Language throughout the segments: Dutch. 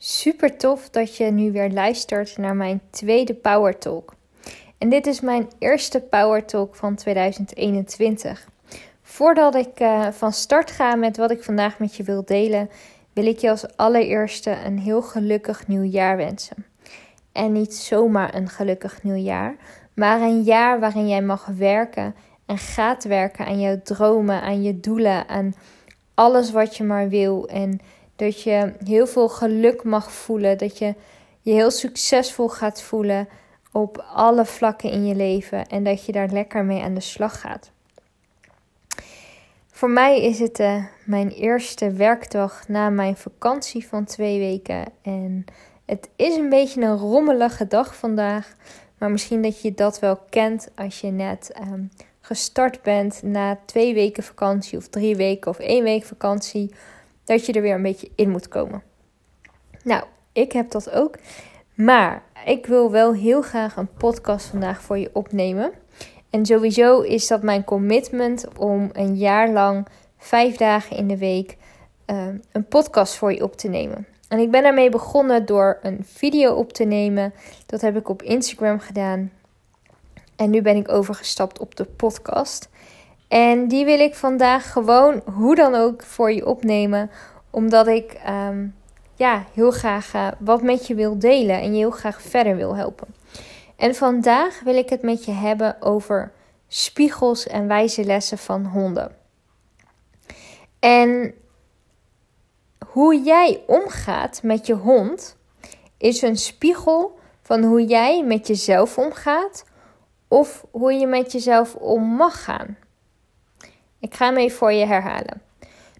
Super tof dat je nu weer luistert naar mijn tweede Power Talk. En dit is mijn eerste Power Talk van 2021. Voordat ik uh, van start ga met wat ik vandaag met je wil delen, wil ik je als allereerste een heel gelukkig nieuwjaar wensen. En niet zomaar een gelukkig nieuwjaar, maar een jaar waarin jij mag werken en gaat werken aan jouw dromen, aan je doelen, aan alles wat je maar wil. En dat je heel veel geluk mag voelen. Dat je je heel succesvol gaat voelen op alle vlakken in je leven. En dat je daar lekker mee aan de slag gaat. Voor mij is het uh, mijn eerste werkdag na mijn vakantie van twee weken. En het is een beetje een rommelige dag vandaag. Maar misschien dat je dat wel kent als je net um, gestart bent na twee weken vakantie of drie weken of één week vakantie, dat je er weer een beetje in moet komen. Nou, ik heb dat ook. Maar ik wil wel heel graag een podcast vandaag voor je opnemen. En sowieso is dat mijn commitment om een jaar lang, vijf dagen in de week, uh, een podcast voor je op te nemen. En ik ben daarmee begonnen door een video op te nemen. Dat heb ik op Instagram gedaan. En nu ben ik overgestapt op de podcast. En die wil ik vandaag gewoon hoe dan ook voor je opnemen. Omdat ik um, ja, heel graag uh, wat met je wil delen en je heel graag verder wil helpen. En vandaag wil ik het met je hebben over spiegels en wijze lessen van honden. En hoe jij omgaat met je hond is een spiegel van hoe jij met jezelf omgaat of hoe je met jezelf om mag gaan. Ik ga hem even voor je herhalen.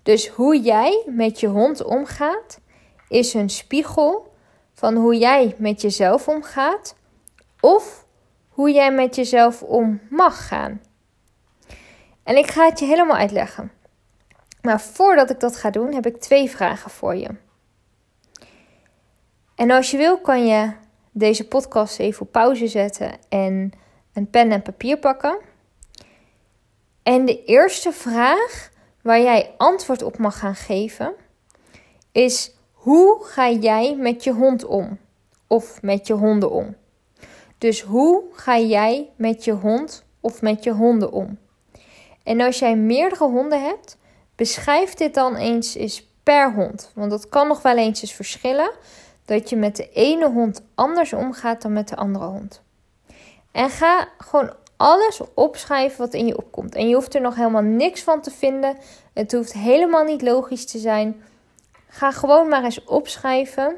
Dus hoe jij met je hond omgaat, is een spiegel van hoe jij met jezelf omgaat of hoe jij met jezelf om mag gaan. En ik ga het je helemaal uitleggen. Maar voordat ik dat ga doen, heb ik twee vragen voor je. En als je wil, kan je deze podcast even op pauze zetten en een pen en papier pakken. En de eerste vraag waar jij antwoord op mag gaan geven is: hoe ga jij met je hond om? Of met je honden om? Dus hoe ga jij met je hond of met je honden om? En als jij meerdere honden hebt, beschrijf dit dan eens eens per hond. Want dat kan nog wel eens eens verschillen. Dat je met de ene hond anders omgaat dan met de andere hond. En ga gewoon alles opschrijven wat in je opkomt. En je hoeft er nog helemaal niks van te vinden. Het hoeft helemaal niet logisch te zijn. Ga gewoon maar eens opschrijven.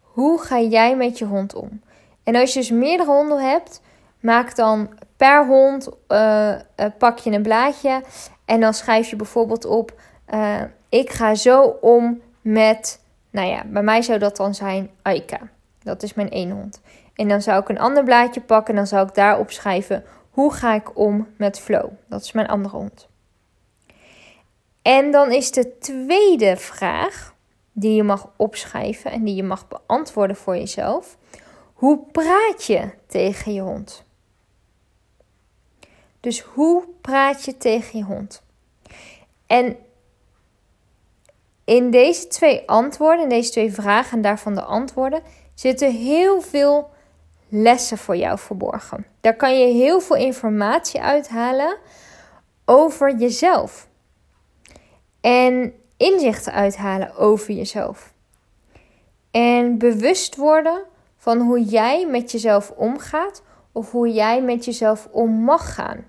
Hoe ga jij met je hond om? En als je dus meerdere honden hebt, maak dan per hond uh, uh, pak je een blaadje. En dan schrijf je bijvoorbeeld op: uh, Ik ga zo om met. Nou ja, bij mij zou dat dan zijn Aika. Dat is mijn ene hond. En dan zou ik een ander blaadje pakken en dan zou ik daarop schrijven: Hoe ga ik om met Flow? Dat is mijn andere hond. En dan is de tweede vraag die je mag opschrijven en die je mag beantwoorden voor jezelf: Hoe praat je tegen je hond? Dus hoe praat je tegen je hond? En in deze twee antwoorden, in deze twee vragen en daarvan de antwoorden, zitten heel veel lessen voor jou verborgen. Daar kan je heel veel informatie uithalen over jezelf. En inzichten uithalen over jezelf. En bewust worden van hoe jij met jezelf omgaat of hoe jij met jezelf om mag gaan.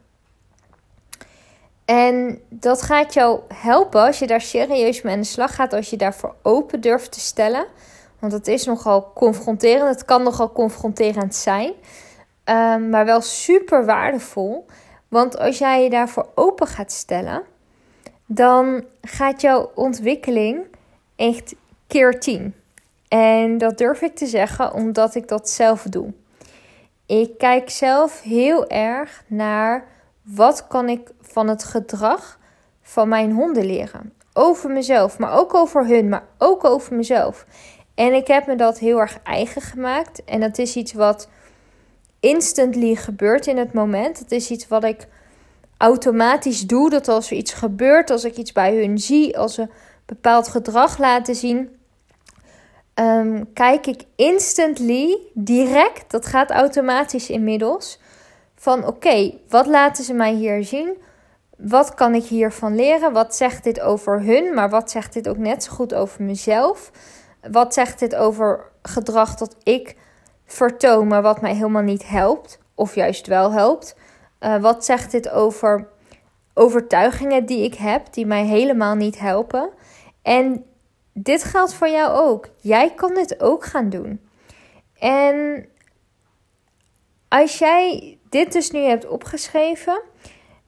En dat gaat jou helpen als je daar serieus mee aan de slag gaat, als je daarvoor open durft te stellen. Want het is nogal confronterend. Het kan nogal confronterend zijn. Um, maar wel super waardevol. Want als jij je daarvoor open gaat stellen, dan gaat jouw ontwikkeling echt keer 10. En dat durf ik te zeggen omdat ik dat zelf doe. Ik kijk zelf heel erg naar wat kan ik van het gedrag van mijn honden leren. Over mezelf, maar ook over hun, maar ook over mezelf. En ik heb me dat heel erg eigen gemaakt. En dat is iets wat instantly gebeurt in het moment. Het is iets wat ik automatisch doe. Dat als er iets gebeurt, als ik iets bij hun zie, als ze bepaald gedrag laten zien, ehm, kijk ik instantly, direct, dat gaat automatisch inmiddels, van oké, wat laten ze mij hier zien? Wat kan ik hiervan leren? Wat zegt dit over hun, maar wat zegt dit ook net zo goed over mezelf? Wat zegt dit over gedrag dat ik vertoon, maar wat mij helemaal niet helpt, of juist wel helpt? Uh, wat zegt dit over overtuigingen die ik heb, die mij helemaal niet helpen? En dit geldt voor jou ook. Jij kan dit ook gaan doen. En als jij dit dus nu hebt opgeschreven,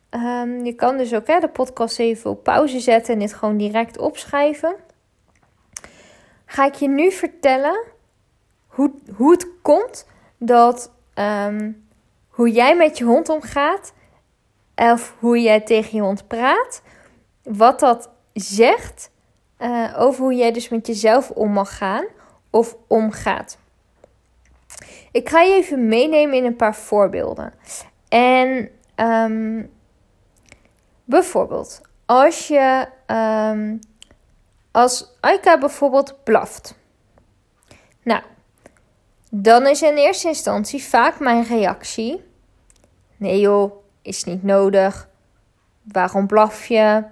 um, je kan dus ook hè, de podcast even op pauze zetten en dit gewoon direct opschrijven. Ga ik je nu vertellen hoe, hoe het komt dat um, hoe jij met je hond omgaat, of hoe jij tegen je hond praat, wat dat zegt uh, over hoe jij dus met jezelf om mag gaan of omgaat. Ik ga je even meenemen in een paar voorbeelden. En um, bijvoorbeeld, als je um, als Aika bijvoorbeeld blaft. Nou, dan is in eerste instantie vaak mijn reactie: Nee joh, is niet nodig. Waarom blaf je?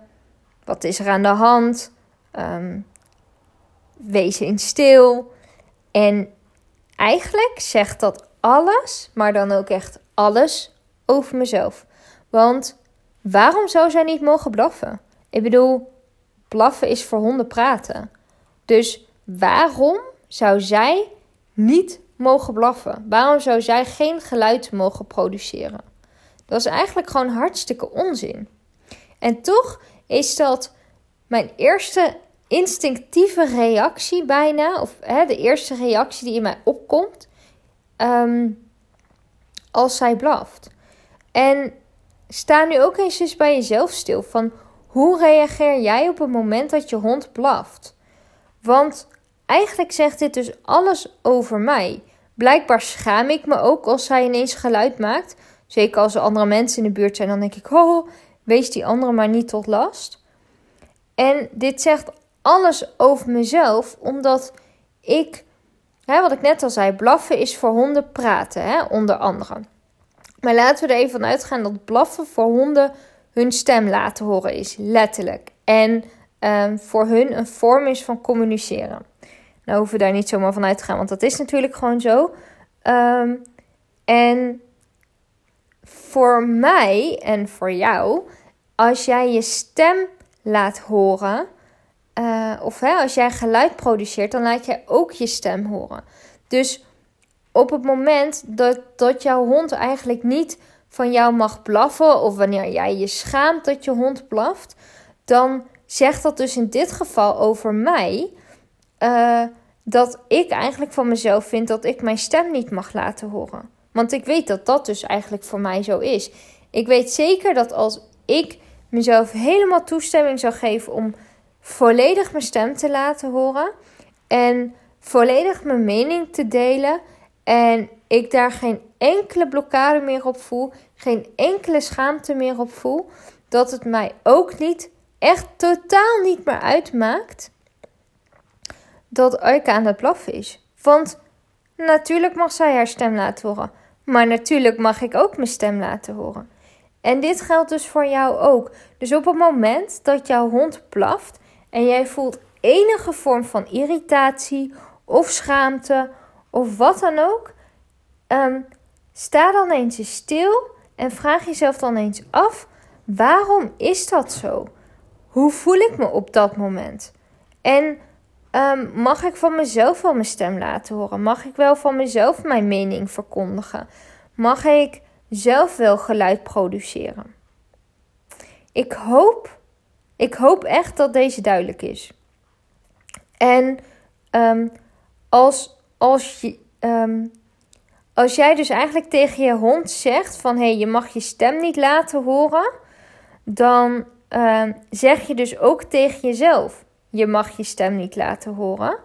Wat is er aan de hand? Um, wees in stil. En eigenlijk zegt dat alles, maar dan ook echt alles over mezelf. Want waarom zou zij niet mogen blaffen? Ik bedoel, blaffen is voor honden praten. Dus waarom zou zij niet mogen blaffen? Waarom zou zij geen geluid mogen produceren? Dat is eigenlijk gewoon hartstikke onzin. En toch is dat mijn eerste instinctieve reactie bijna, of hè, de eerste reactie die in mij opkomt, ehm, als zij blaft. En sta nu ook eens eens bij jezelf stil van hoe reageer jij op het moment dat je hond blaft? Want eigenlijk zegt dit dus alles over mij. Blijkbaar schaam ik me ook als zij ineens geluid maakt. Zeker als er andere mensen in de buurt zijn, dan denk ik: oh, wees die andere maar niet tot last. En dit zegt alles over mezelf, omdat ik, hè, wat ik net al zei, blaffen is voor honden praten, hè, onder andere. Maar laten we er even van uitgaan dat blaffen voor honden hun stem laten horen is, letterlijk. En um, voor hun een vorm is van communiceren. Nou hoeven we daar niet zomaar van uit te gaan, want dat is natuurlijk gewoon zo. Um, en voor mij en voor jou, als jij je stem laat horen, uh, of hè, als jij geluid produceert, dan laat jij ook je stem horen. Dus op het moment dat, dat jouw hond eigenlijk niet van jou mag blaffen, of wanneer jij je schaamt dat je hond blaft, dan zegt dat dus in dit geval over mij. Uh, dat ik eigenlijk van mezelf vind dat ik mijn stem niet mag laten horen. Want ik weet dat dat dus eigenlijk voor mij zo is. Ik weet zeker dat als ik mezelf helemaal toestemming zou geven om volledig mijn stem te laten horen en volledig mijn mening te delen en ik daar geen enkele blokkade meer op voel, geen enkele schaamte meer op voel, dat het mij ook niet, echt totaal niet meer uitmaakt dat Aika aan het blaffen is. Want natuurlijk mag zij haar stem laten horen. Maar natuurlijk mag ik ook mijn stem laten horen. En dit geldt dus voor jou ook. Dus op het moment dat jouw hond blaft en jij voelt enige vorm van irritatie of schaamte of wat dan ook, ehm, sta dan eens stil en vraag jezelf dan eens af: waarom is dat zo? Hoe voel ik me op dat moment? En um, mag ik van mezelf wel mijn stem laten horen? Mag ik wel van mezelf mijn mening verkondigen? Mag ik zelf wel geluid produceren? Ik hoop, ik hoop echt dat deze duidelijk is. En um, als, als, je, als jij dus eigenlijk tegen je hond zegt van hé, hey, je mag je stem niet laten horen, dan zeg je dus ook tegen jezelf je mag je stem niet laten horen.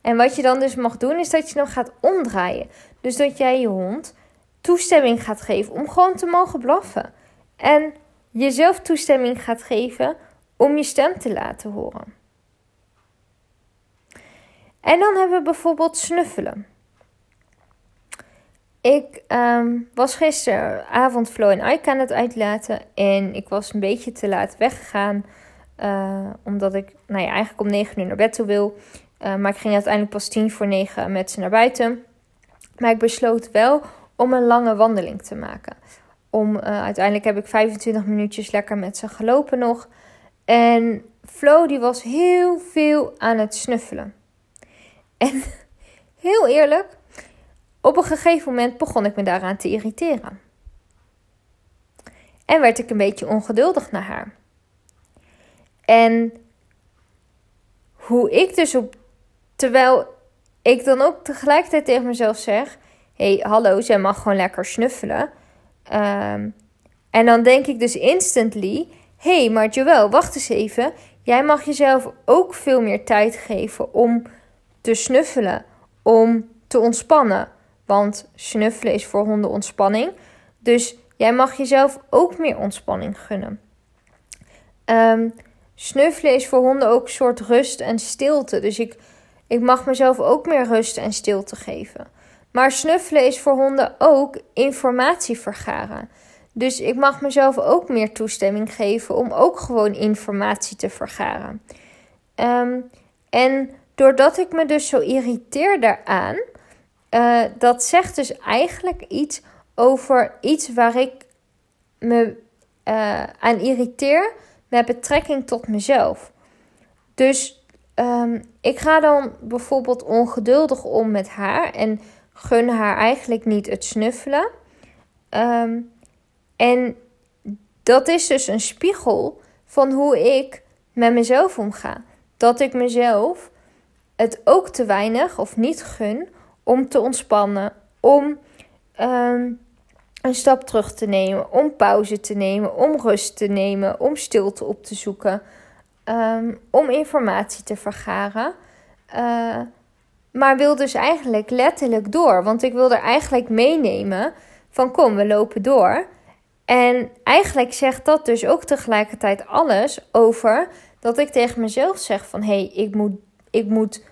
En wat je dan dus mag doen, is dat je dan gaat omdraaien. Dus dat jij je hond toestemming gaat geven om gewoon te mogen blaffen. En jezelf toestemming gaat geven om je stem te laten horen. En dan hebben we bijvoorbeeld snuffelen. Ik ehm, was gisteravond Flo en Ike aan het uitlaten. En ik was een beetje te laat weggegaan. Uh, omdat ik nou ja, eigenlijk om 9 uur naar bed toe wil. Uh, maar ik ging uiteindelijk pas 10 voor 9 met ze naar buiten. Maar ik besloot wel om een lange wandeling te maken. Om, uh, uiteindelijk heb ik 25 minuutjes lekker met ze gelopen nog. En Flo die was heel veel aan het snuffelen. En heel eerlijk, op een gegeven moment begon ik me daaraan te irriteren. En werd ik een beetje ongeduldig naar haar. En hoe ik dus op. Terwijl ik dan ook tegelijkertijd tegen mezelf zeg: hey, hallo, zij mag gewoon lekker snuffelen. Um, en dan denk ik dus instantly: hey, maar Joël, wacht eens even. Jij mag jezelf ook veel meer tijd geven om te snuffelen, om te ontspannen. Want snuffelen is voor honden ontspanning. Dus jij mag jezelf ook meer ontspanning gunnen. Um, snuffelen is voor honden ook een soort rust en stilte. Dus ik, ik mag mezelf ook meer rust en stilte geven. Maar snuffelen is voor honden ook informatie vergaren. Dus ik mag mezelf ook meer toestemming geven om ook gewoon informatie te vergaren. Um, en doordat ik me dus zo irriteer daaraan, uh, dat zegt dus eigenlijk iets over iets waar ik me uh, aan irriteer met betrekking tot mezelf. Dus um, ik ga dan bijvoorbeeld ongeduldig om met haar en gun haar eigenlijk niet het snuffelen. Um, en dat is dus een spiegel van hoe ik met mezelf omga. Dat ik mezelf het ook te weinig of niet gun om te ontspannen, om um, een stap terug te nemen, om pauze te nemen, om rust te nemen, om stilte op te zoeken, um, om informatie te vergaren. Uh, maar wil dus eigenlijk letterlijk door, want ik wil er eigenlijk meenemen van kom, we lopen door. En eigenlijk zegt dat dus ook tegelijkertijd alles over dat ik tegen mezelf zeg van hé, hey, ik moet, ik moet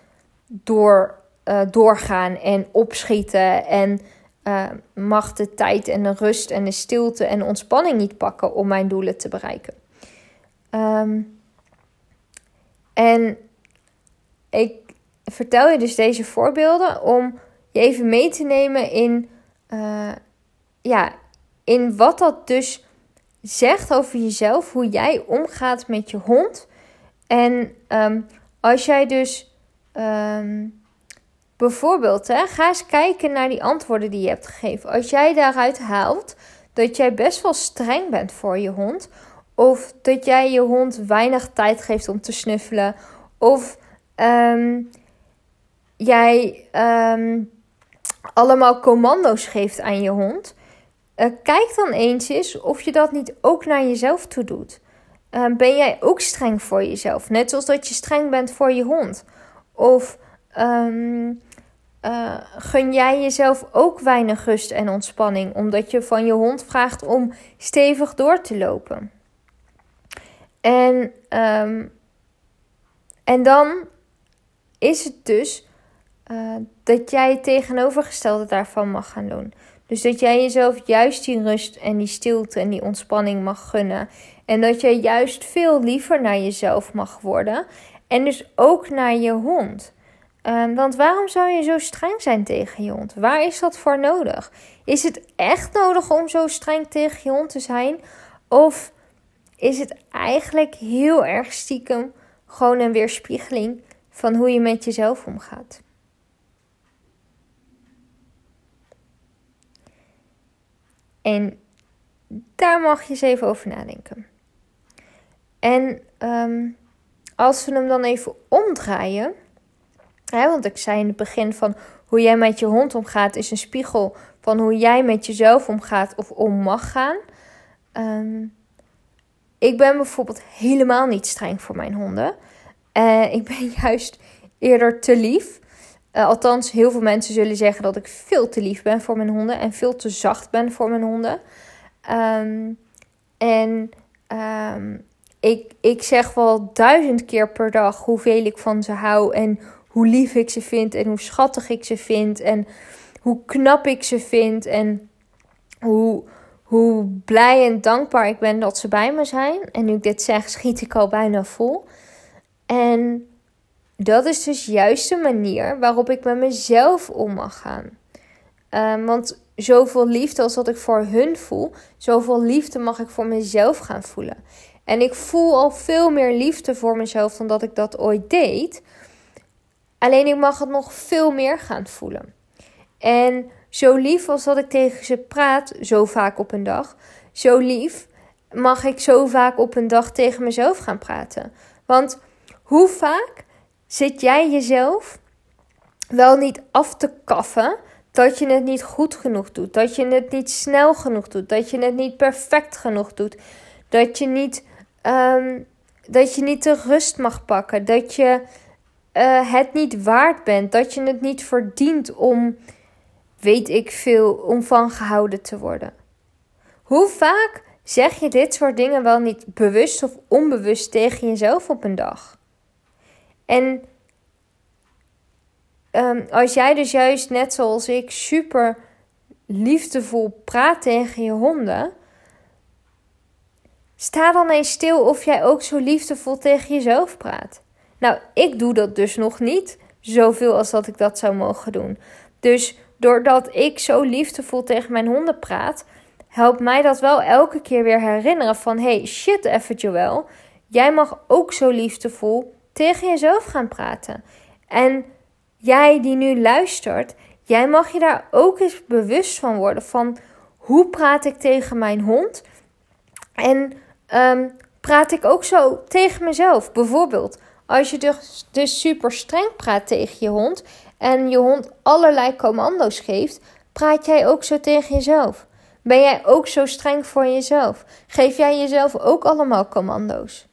door, uh, doorgaan en opschieten en uh, mag de tijd en de rust en de stilte en ontspanning niet pakken om mijn doelen te bereiken. Um, en ik vertel je dus deze voorbeelden om je even mee te nemen in, uh, ja, in wat dat dus zegt over jezelf, hoe jij omgaat met je hond. En um, als jij dus um, bijvoorbeeld, hè, ga eens kijken naar die antwoorden die je hebt gegeven. Als jij daaruit haalt dat jij best wel streng bent voor je hond, of dat jij je hond weinig tijd geeft om te snuffelen, of um, jij allemaal commando's geeft aan je hond uh, kijk dan eens eens of je dat niet ook naar jezelf toe doet. Uh, ben jij ook streng voor jezelf? Net zoals dat je streng bent voor je hond. Of um, uh, gun jij jezelf ook weinig rust en ontspanning omdat je van je hond vraagt om stevig door te lopen? En, um, en dan is het dus dat jij het tegenovergestelde daarvan mag gaan doen. Dus dat jij jezelf juist die rust en die stilte en die ontspanning mag gunnen. En dat jij juist veel liever naar jezelf mag worden. En dus ook naar je hond. Um, want waarom zou je zo streng zijn tegen je hond? Waar is dat voor nodig? Is het echt nodig om zo streng tegen je hond te zijn? Of is het eigenlijk heel erg stiekem gewoon een weerspiegeling van hoe je met jezelf omgaat? En daar mag je eens even over nadenken. En um, als we hem dan even omdraaien. Want ik zei in het begin van hoe jij met je hond omgaat, is een spiegel van hoe jij met jezelf omgaat of om mag gaan. Um, ik ben bijvoorbeeld helemaal niet streng voor mijn honden. Uh, ik ben juist eerder te lief. Uh, althans, heel veel mensen zullen zeggen dat ik veel te lief ben voor mijn honden en veel te zacht ben voor mijn honden. Um, en um, ik, ik zeg wel duizend keer per dag hoeveel ik van ze hou en hoe lief ik ze vind en hoe schattig ik ze vind en hoe knap ik ze vind en hoe, hoe blij en dankbaar ik ben dat ze bij me zijn. En nu ik dit zeg, schiet ik al bijna vol. En dat is dus juist de manier waarop ik met mezelf om mag gaan. Um, want zoveel liefde als dat ik voor hun voel, zoveel liefde mag ik voor mezelf gaan voelen. En ik voel al veel meer liefde voor mezelf dan dat ik dat ooit deed. Alleen ik mag het nog veel meer gaan voelen. En zo lief als dat ik tegen ze praat, zo vaak op een dag, zo lief mag ik zo vaak op een dag tegen mezelf gaan praten. Want hoe vaak zit jij jezelf wel niet af te kaffen dat je het niet goed genoeg doet, dat je het niet snel genoeg doet, dat je het niet perfect genoeg doet, dat je niet, ehm, dat je niet de rust mag pakken, dat je uh, het niet waard bent, dat je het niet verdient om, weet ik veel, om van gehouden te worden. Hoe vaak zeg je dit soort dingen wel niet bewust of onbewust tegen jezelf op een dag? En um, als jij dus juist net zoals ik super liefdevol praat tegen je honden, sta dan eens stil of jij ook zo liefdevol tegen jezelf praat. Nou, ik doe dat dus nog niet zoveel als dat ik dat zou mogen doen. Dus doordat ik zo liefdevol tegen mijn honden praat, helpt mij dat wel elke keer weer herinneren van hey, shit even Joel, jij mag ook zo liefdevol tegen jezelf gaan praten. En jij die nu luistert, jij mag je daar ook eens bewust van worden van hoe praat ik tegen mijn hond en um, praat ik ook zo tegen mezelf. Bijvoorbeeld, als je dus, dus super streng praat tegen je hond en je hond allerlei commando's geeft, praat jij ook zo tegen jezelf. Ben jij ook zo streng voor jezelf? Geef jij jezelf ook allemaal commando's?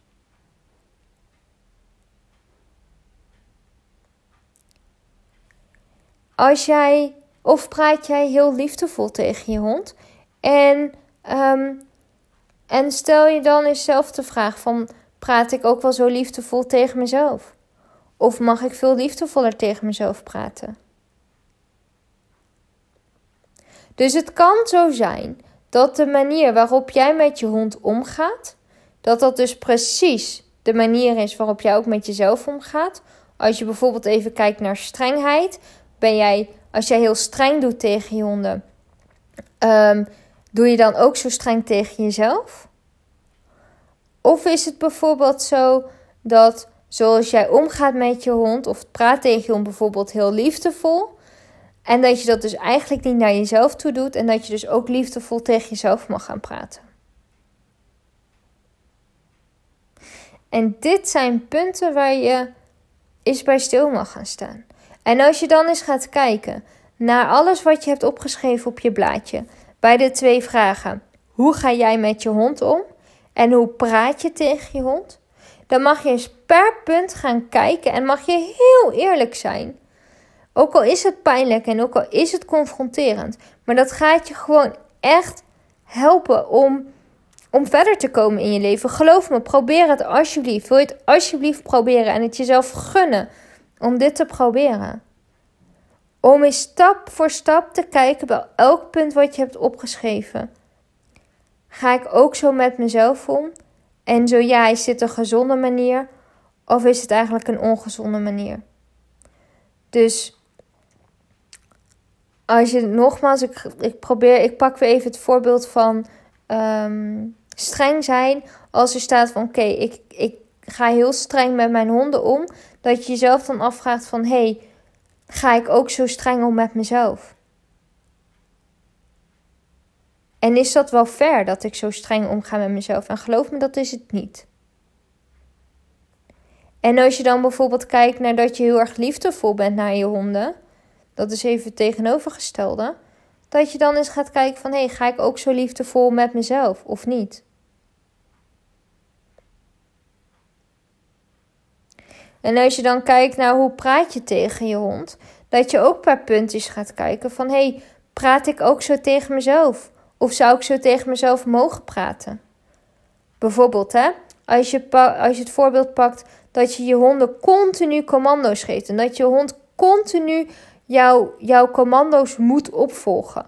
Als jij, of praat jij heel liefdevol tegen je hond en, um, en stel je dan eens zelf de vraag van praat ik ook wel zo liefdevol tegen mezelf? Of mag ik veel liefdevoller tegen mezelf praten? Dus het kan zo zijn dat de manier waarop jij met je hond omgaat, dat dat dus precies de manier is waarop jij ook met jezelf omgaat. Als je bijvoorbeeld even kijkt naar strengheid, ben jij, als jij heel streng doet tegen je honden, um, doe je dan ook zo streng tegen jezelf? Of is het bijvoorbeeld zo dat zoals jij omgaat met je hond of praat tegen je hond bijvoorbeeld heel liefdevol en dat je dat dus eigenlijk niet naar jezelf toe doet en dat je dus ook liefdevol tegen jezelf mag gaan praten. En dit zijn punten waar je eens bij stil mag gaan staan. En als je dan eens gaat kijken naar alles wat je hebt opgeschreven op je blaadje, bij de twee vragen: hoe ga jij met je hond om? En hoe praat je tegen je hond? Dan mag je eens per punt gaan kijken en mag je heel eerlijk zijn. Ook al is het pijnlijk en ook al is het confronterend, maar dat gaat je gewoon echt helpen om, om verder te komen in je leven. Geloof me, probeer het alsjeblieft. Wil je het alsjeblieft proberen en het jezelf gunnen om dit te proberen? Om eens stap voor stap te kijken bij elk punt wat je hebt opgeschreven. Ga ik ook zo met mezelf om? En zo ja, is dit een gezonde manier of is het eigenlijk een ongezonde manier? Dus als je nogmaals, ik, ik probeer, ik pak weer even het voorbeeld van ehm, streng zijn. Als er staat van oké, ik, ik ga heel streng met mijn honden om, dat je jezelf dan afvraagt van hé, hey, ga ik ook zo streng om met mezelf? En is dat wel fair dat ik zo streng omga met mezelf? En geloof me, dat is het niet. En als je dan bijvoorbeeld kijkt naar dat je heel erg liefdevol bent naar je honden, dat is even het tegenovergestelde, dat je dan eens gaat kijken van hé, hey, ga ik ook zo liefdevol met mezelf of niet? En als je dan kijkt naar hoe praat je tegen je hond, dat je ook per puntjes gaat kijken van hé, hey, praat ik ook zo tegen mezelf? Of zou ik zo tegen mezelf mogen praten? Bijvoorbeeld, hè, als je, als je het voorbeeld pakt dat je je honden continu commando's geeft. En dat je hond continu jouw, jouw commando's moet opvolgen.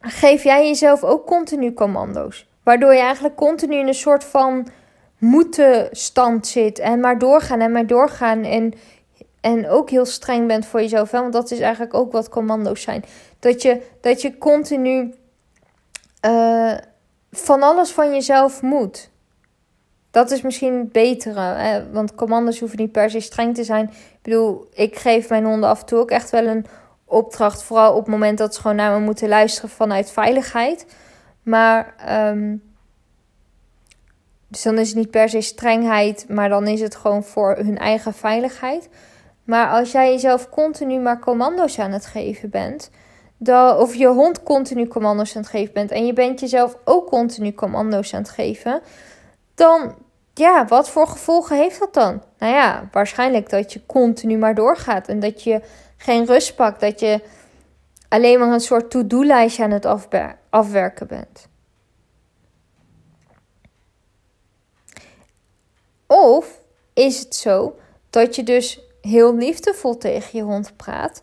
Geef jij jezelf ook continu commando's. Waardoor je eigenlijk continu in een soort van moeten stand zit. En maar doorgaan en maar doorgaan. En, en ook heel streng bent voor jezelf. Want dat is eigenlijk ook wat commando's zijn. Dat je, dat je continu uh, van alles van jezelf moet. Dat is misschien het betere. Hè? Want commando's hoeven niet per se streng te zijn. Ik bedoel, ik geef mijn honden af en toe ook echt wel een opdracht. Vooral op het moment dat ze gewoon naar me moeten luisteren vanuit veiligheid. Maar um, dus dan is het niet per se strengheid, maar dan is het gewoon voor hun eigen veiligheid. Maar als jij jezelf continu maar commando's aan het geven bent, dan, of je hond continu commando's aan het geven bent en je bent jezelf ook continu commando's aan het geven, dan, ja, wat voor gevolgen heeft dat dan? Nou ja, waarschijnlijk dat je continu maar doorgaat en dat je geen rust pakt, dat je alleen maar een soort to-do-lijstje aan het afwerken bent. Of is het zo dat je dus heel liefdevol tegen je hond praat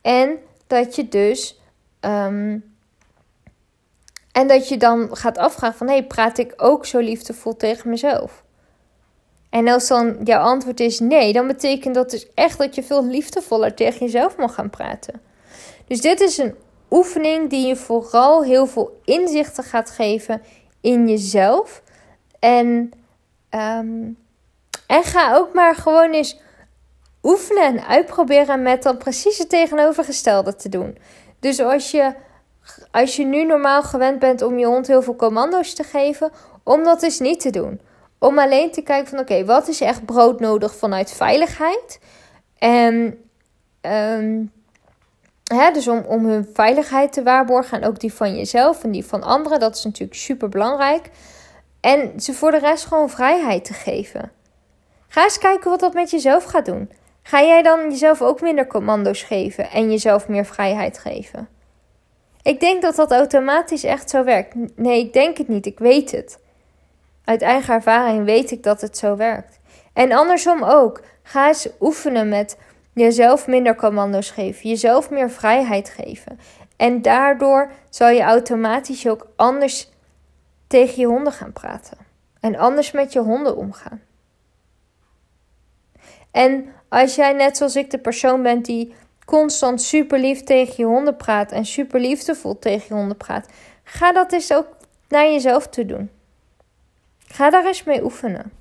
en dat je dus ehm, en dat je dan gaat afvragen van hé, hey, praat ik ook zo liefdevol tegen mezelf? En als dan jouw antwoord is nee, dan betekent dat dus echt dat je veel liefdevoller tegen jezelf mag gaan praten. Dus dit is een oefening die je vooral heel veel inzichten gaat geven in jezelf. En um, en ga ook maar gewoon eens oefenen en uitproberen met dan precies het tegenovergestelde te doen. Dus als je, als je nu normaal gewend bent om je hond heel veel commando's te geven, om dat eens niet te doen. Om alleen te kijken van oké, wat is echt broodnodig vanuit veiligheid? En um, hè, dus om, om hun veiligheid te waarborgen en ook die van jezelf en die van anderen, dat is natuurlijk super belangrijk. En ze voor de rest gewoon vrijheid te geven. Ga eens kijken wat dat met jezelf gaat doen. Ga jij dan jezelf ook minder commando's geven en jezelf meer vrijheid geven? Ik denk dat dat automatisch echt zo werkt. Nee, ik denk het niet. Ik weet het. Uit eigen ervaring weet ik dat het zo werkt. En andersom ook. Ga eens oefenen met jezelf minder commando's geven, jezelf meer vrijheid geven. En daardoor zal je automatisch ook anders tegen je honden gaan praten. En anders met je honden omgaan. En als jij net zoals ik de persoon bent die constant super lief tegen je honden praat en super liefdevol tegen je honden praat, ga dat eens ook naar jezelf toe doen. Ga daar eens mee oefenen.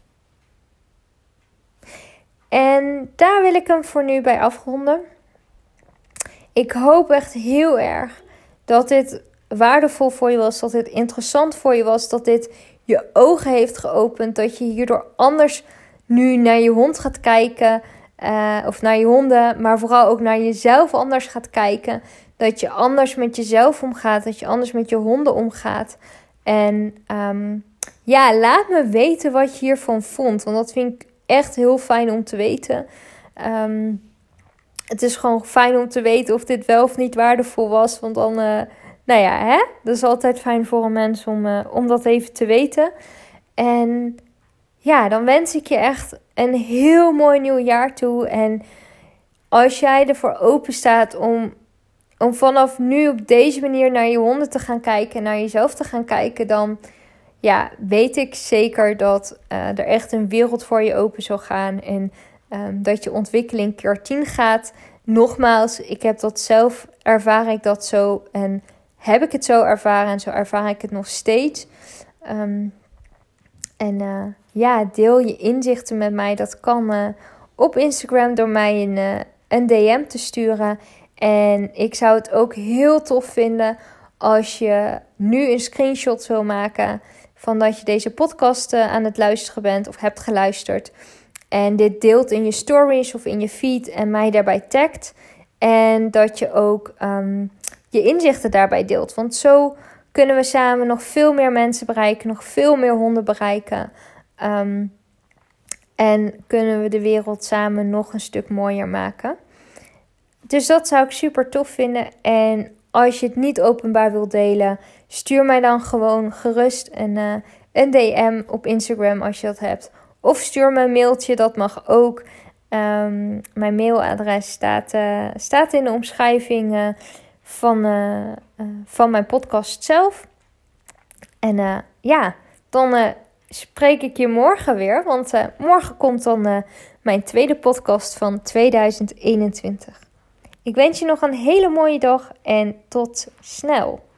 En daar wil ik hem voor nu bij afronden. Ik hoop echt heel erg dat dit waardevol voor je was, dat dit interessant voor je was, dat dit je ogen heeft geopend, dat je hierdoor anders nu naar je hond gaat kijken. Uh, of naar je honden, maar vooral ook naar jezelf anders gaat kijken. Dat je anders met jezelf omgaat, dat je anders met je honden omgaat. En um, ja, laat me weten wat je hiervan vond. Want dat vind ik echt heel fijn om te weten. Um, het is gewoon fijn om te weten of dit wel of niet waardevol was. Want dan, uh, nou ja, hè? dat is altijd fijn voor een mens om, uh, om dat even te weten. En ja, dan wens ik je echt een heel mooi nieuw jaar toe. En als jij ervoor open staat om, om vanaf nu op deze manier naar je honden te gaan kijken, naar jezelf te gaan kijken, dan ja, weet ik zeker dat uh, er echt een wereld voor je open zal gaan. En um, dat je ontwikkeling keer 10 gaat. Nogmaals, ik heb dat zelf, ervaar ik dat zo en heb ik het zo ervaren en zo ervaar ik het nog steeds. Um, en uh, ja, deel je inzichten met mij. Dat kan uh, op Instagram door mij een, uh, een DM te sturen. En ik zou het ook heel tof vinden als je nu een screenshot wil maken van dat je deze podcast aan het luisteren bent of hebt geluisterd. En dit deelt in je stories of in je feed en mij daarbij tagt. En dat je ook um, je inzichten daarbij deelt. Want zo kunnen we samen nog veel meer mensen bereiken, nog veel meer honden bereiken. Um, en kunnen we de wereld samen nog een stuk mooier maken. Dus dat zou ik super tof vinden. En als je het niet openbaar wilt delen, stuur mij dan gewoon gerust een, uh, een DM op Instagram als je dat hebt. Of stuur me een mailtje, dat mag ook. Ehm, mijn mailadres staat, uh, staat in de omschrijving van, van mijn podcast zelf. En ja, dan spreek ik je morgen weer. Want morgen komt dan mijn tweede podcast van 2021. Ik wens je nog een hele mooie dag en tot snel.